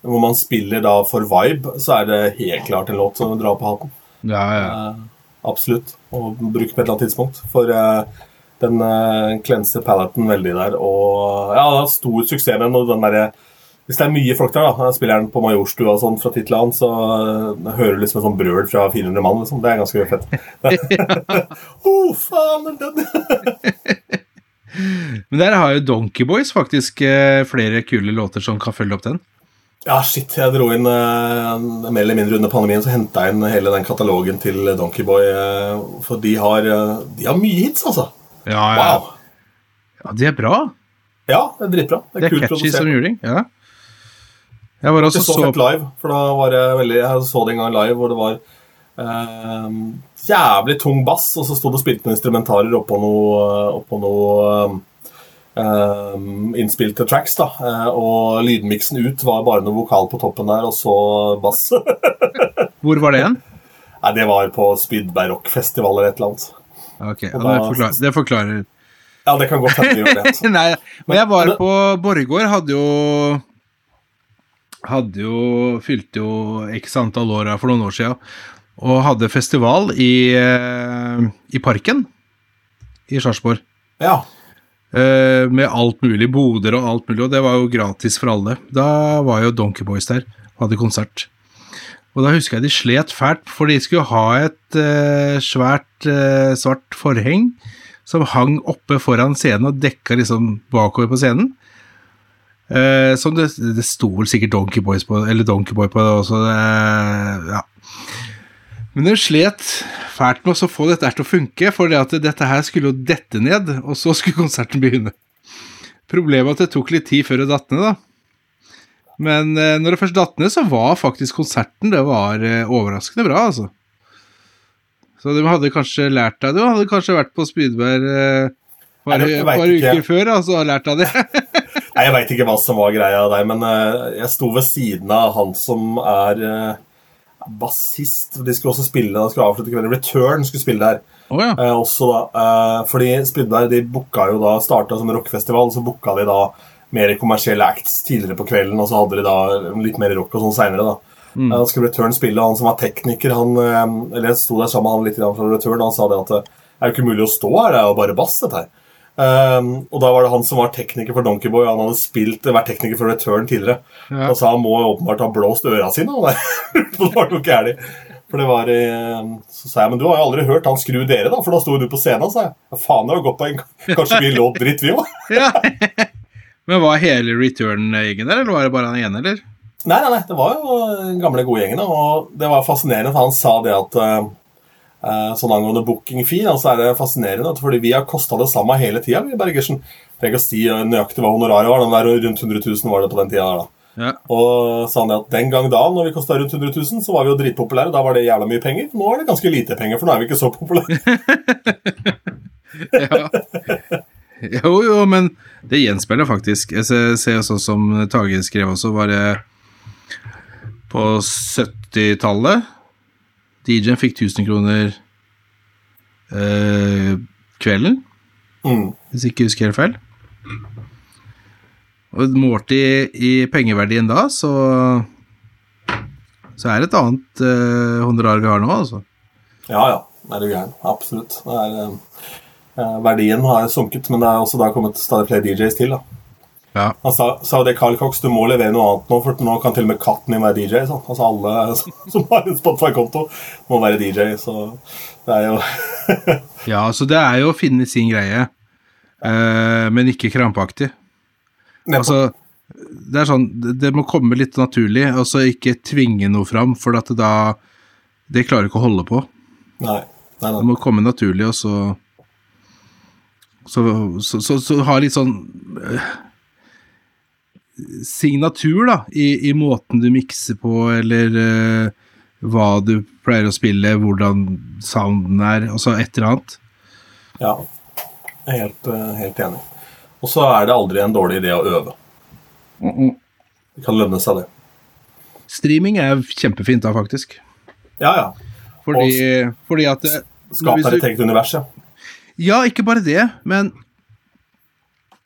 hvor man spiller da for vibe, så er det helt klart en låt som drar på hatten. Ja, ja. Uh, absolutt. Og bruke på et eller annet tidspunkt. For eh, den uh, cleanser palaten veldig der. Og ja, det har stor suksess med den. Derre hvis det er mye folk der, da, spiller den på Majorstua og sånn fra tid til annen, så uh, hører du liksom en sånn brøl fra 400 mann. liksom. Det er ganske fett. oh, faen, den Men der har jo Donkey Boys faktisk uh, flere kule låter som kan følge opp den. Ja, shit. Jeg dro inn uh, mer eller mindre under pandemien, så henta jeg inn hele den katalogen til Donkeyboy. Uh, for de har, de har mye hits, altså. Ja, Wow. ja de er bra. Ja, det er dritbra. Det Det er er kult catchy produsert. som juling. Ja. Jeg var også Jeg så så live, for da var det veldig Jeg så det en gang live hvor det var eh, jævlig tung bass, og så sto det og spilte noen instrumentarer oppå noe, oppå noe eh, innspilte tracks, da. Eh, og lydmiksen ut var bare noe vokal på toppen der, og så bass. Hvor var det? Nei, det var på Spydberg Rockfestival eller et eller annet. Ok, ja, da, det, forklarer, det forklarer Ja, det kan godt hende det. det. Nei, men jeg var på Borregaard, hadde jo Hadde jo Fylte jo x antall år for noen år siden, og hadde festival i, eh, i Parken i Sarpsborg. Ja. Eh, med alt mulig, boder og alt mulig, og det var jo gratis for alle. Da var jo Donkey Boys der, hadde konsert. Og da husker jeg de slet fælt, for de skulle ha et eh, svært eh, svart forheng som hang oppe foran scenen og dekka liksom bakover på scenen. Eh, som det, det sto vel sikkert Donkey Boys på, eller Donkey Boy på det også. Ja. Men de slet fælt med å få dette til å funke, for det dette her skulle jo dette ned, og så skulle konserten begynne. Problemet er at det tok litt tid før det datt ned, da. Men eh, når det først datt ned, så var faktisk konserten det var eh, overraskende bra, altså. Så du hadde kanskje lært det. Du hadde kanskje vært på Spydberg eh, par par ikke. uker før, altså, og lært av det. Nei, Jeg veit ikke hva som var greia der, men eh, jeg sto ved siden av han som er eh, bassist. De skulle også spille de skulle avslutte kvelden. Return skulle spille der. Oh, ja. Eh, også da, eh, fordi Spydberg de booka jo da starta som rockefestival, så booka de da mer kommersielle acts tidligere på kvelden, og så hadde de da litt mer rock og sånn seinere. Mm. Eh, Da skulle Return spille, han som var tekniker, han eh, Eller jeg sto der sammen med han litt fra Return, han sa det at det er jo ikke mulig å stå her, det er jo bare bass, dette her. Um, og da var det han som var tekniker for Donkeyboy. Han hadde spilt, vært tekniker for Return tidligere. Ja. Og sa han må åpenbart ha blåst øra sine. Det var noe gærent. For det var eh, Så sa jeg men du har jo aldri hørt han skru dere, da? For da sto du på scenen, sa jeg. Ja, faen, det har gått på en Kanskje vi låt dritt, vi òg? Men var hele Return-gjengen der, eller var det bare han ene, eller? Nei, nei, nei, det var jo den gamle, gode gjengen. Og det var fascinerende, for han sa det at eh, Sånn angående booking-fee, da, så er det fascinerende, fordi vi har kosta det samme hele tida, vi, Bergersen. Trenger ikke å si eh, nøyaktig hva honoraret var, den der rundt 100 000 var det på den tida der, da. Ja. Og sa han at den gang da, når vi kosta rundt 100 000, så var vi jo dritpopulære. Da var det jævla mye penger. Nå er det ganske lite penger, for nå er vi ikke så populære. ja. Jo, jo, men det gjenspeiler faktisk. Jeg ser, ser sånn som Tage skrev også, var det på 70-tallet. DJ-en fikk 1000 kroner eh, kvelden, Mm. hvis ikke husker helt feil. Og målt i, i pengeverdien da, så så er det et annet eh, honorar vi har nå, altså. Ja, ja. Er du gæren. Absolutt. Det er, eh, verdien har sunket, men det er også da kommet stadig flere DJs til. da. Ja. Han sa, sa det Carl Cox, du må levere noe annet nå, for nå kan til og med katten din være DJ. Så. Altså Alle som har en Spotify-konto, må være DJ, så det er jo ja, så det er jo å finne sin greie, eh, men ikke krampaktig. Altså, det er sånn, det- må komme litt naturlig, altså ikke tvinge noe fram, for at det da Det klarer ikke å holde på. Nei. nei, Det må komme naturlig, og så Så, så, så, så ha litt sånn eh, signatur, da, i, i måten du mikser på, eller eh, hva du pleier å spille, hvordan sounden er, altså et eller annet. Ja. Jeg er helt, eh, helt enig. Og så er det aldri en dårlig idé å øve. Det kan lønne seg, det. Streaming er kjempefint da, faktisk. Ja, ja. Fordi, fordi at det, Skap hvis deg du- et eget univers, ja. Ja, ikke bare det, men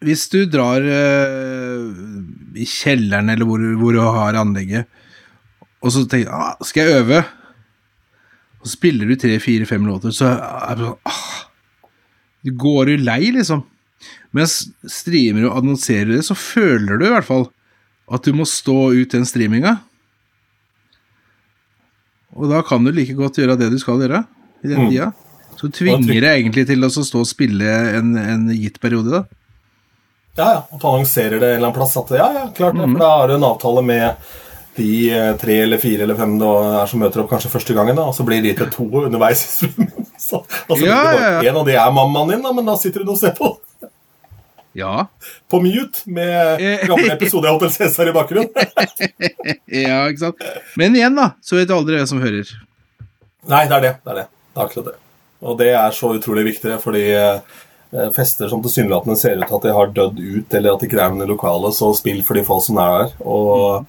hvis du drar eh, i kjelleren eller hvor, hvor du har anlegget, og så tenker ah, skal jeg øve? Og så spiller du tre, fire, fem låter, så er det sånn ah, Du går jo lei, liksom. Mens streamer og annonserer det, så føler du i hvert fall at du må stå ut den streaminga. Og da kan du like godt gjøre det du skal gjøre i den tida. Så tvinger det egentlig til å stå og spille en, en gitt periode, da. Ja, ja. At du annonserer det en eller annen plass. At ja, ja, klart det. For da har du en avtale med de eh, tre eller fire eller fem det er som møter opp kanskje første gangen, da, og så blir de til to underveis i. Så, og så blir Ja, ja, ja. en av de er mammaen din, da, men da sitter hun og ser på. Ja. På mute med gamle episoder av Hotel Cæsar i bakgrunnen. ja, ikke sant. Men igjen, da, så vet du aldri hvem som hører. Nei, det er det. Det er det. Det er akkurat det. Og det er så utrolig viktig, fordi eh, fester som tilsynelatende ser ut til at de har dødd ut, eller at de ikke er noe i lokalet, så spill for de få som er der, og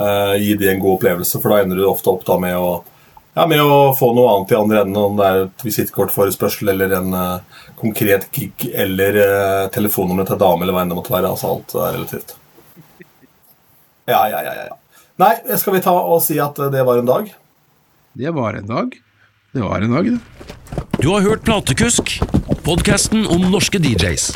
eh, gi de en god opplevelse, for da ender du ofte opp da med å ja, med å få noe annet i andre enden, om det er et visittkortforespørsel eller en eh, konkret gig eller uh, telefonnummeret til dame eller hva enn det måtte være. Altså alt er relativt. Ja, ja, ja, ja. Nei, skal vi ta og si at det var en dag? Det var en dag. Det var en dag, det. Du har hørt Platekusk, podkasten om norske DJs.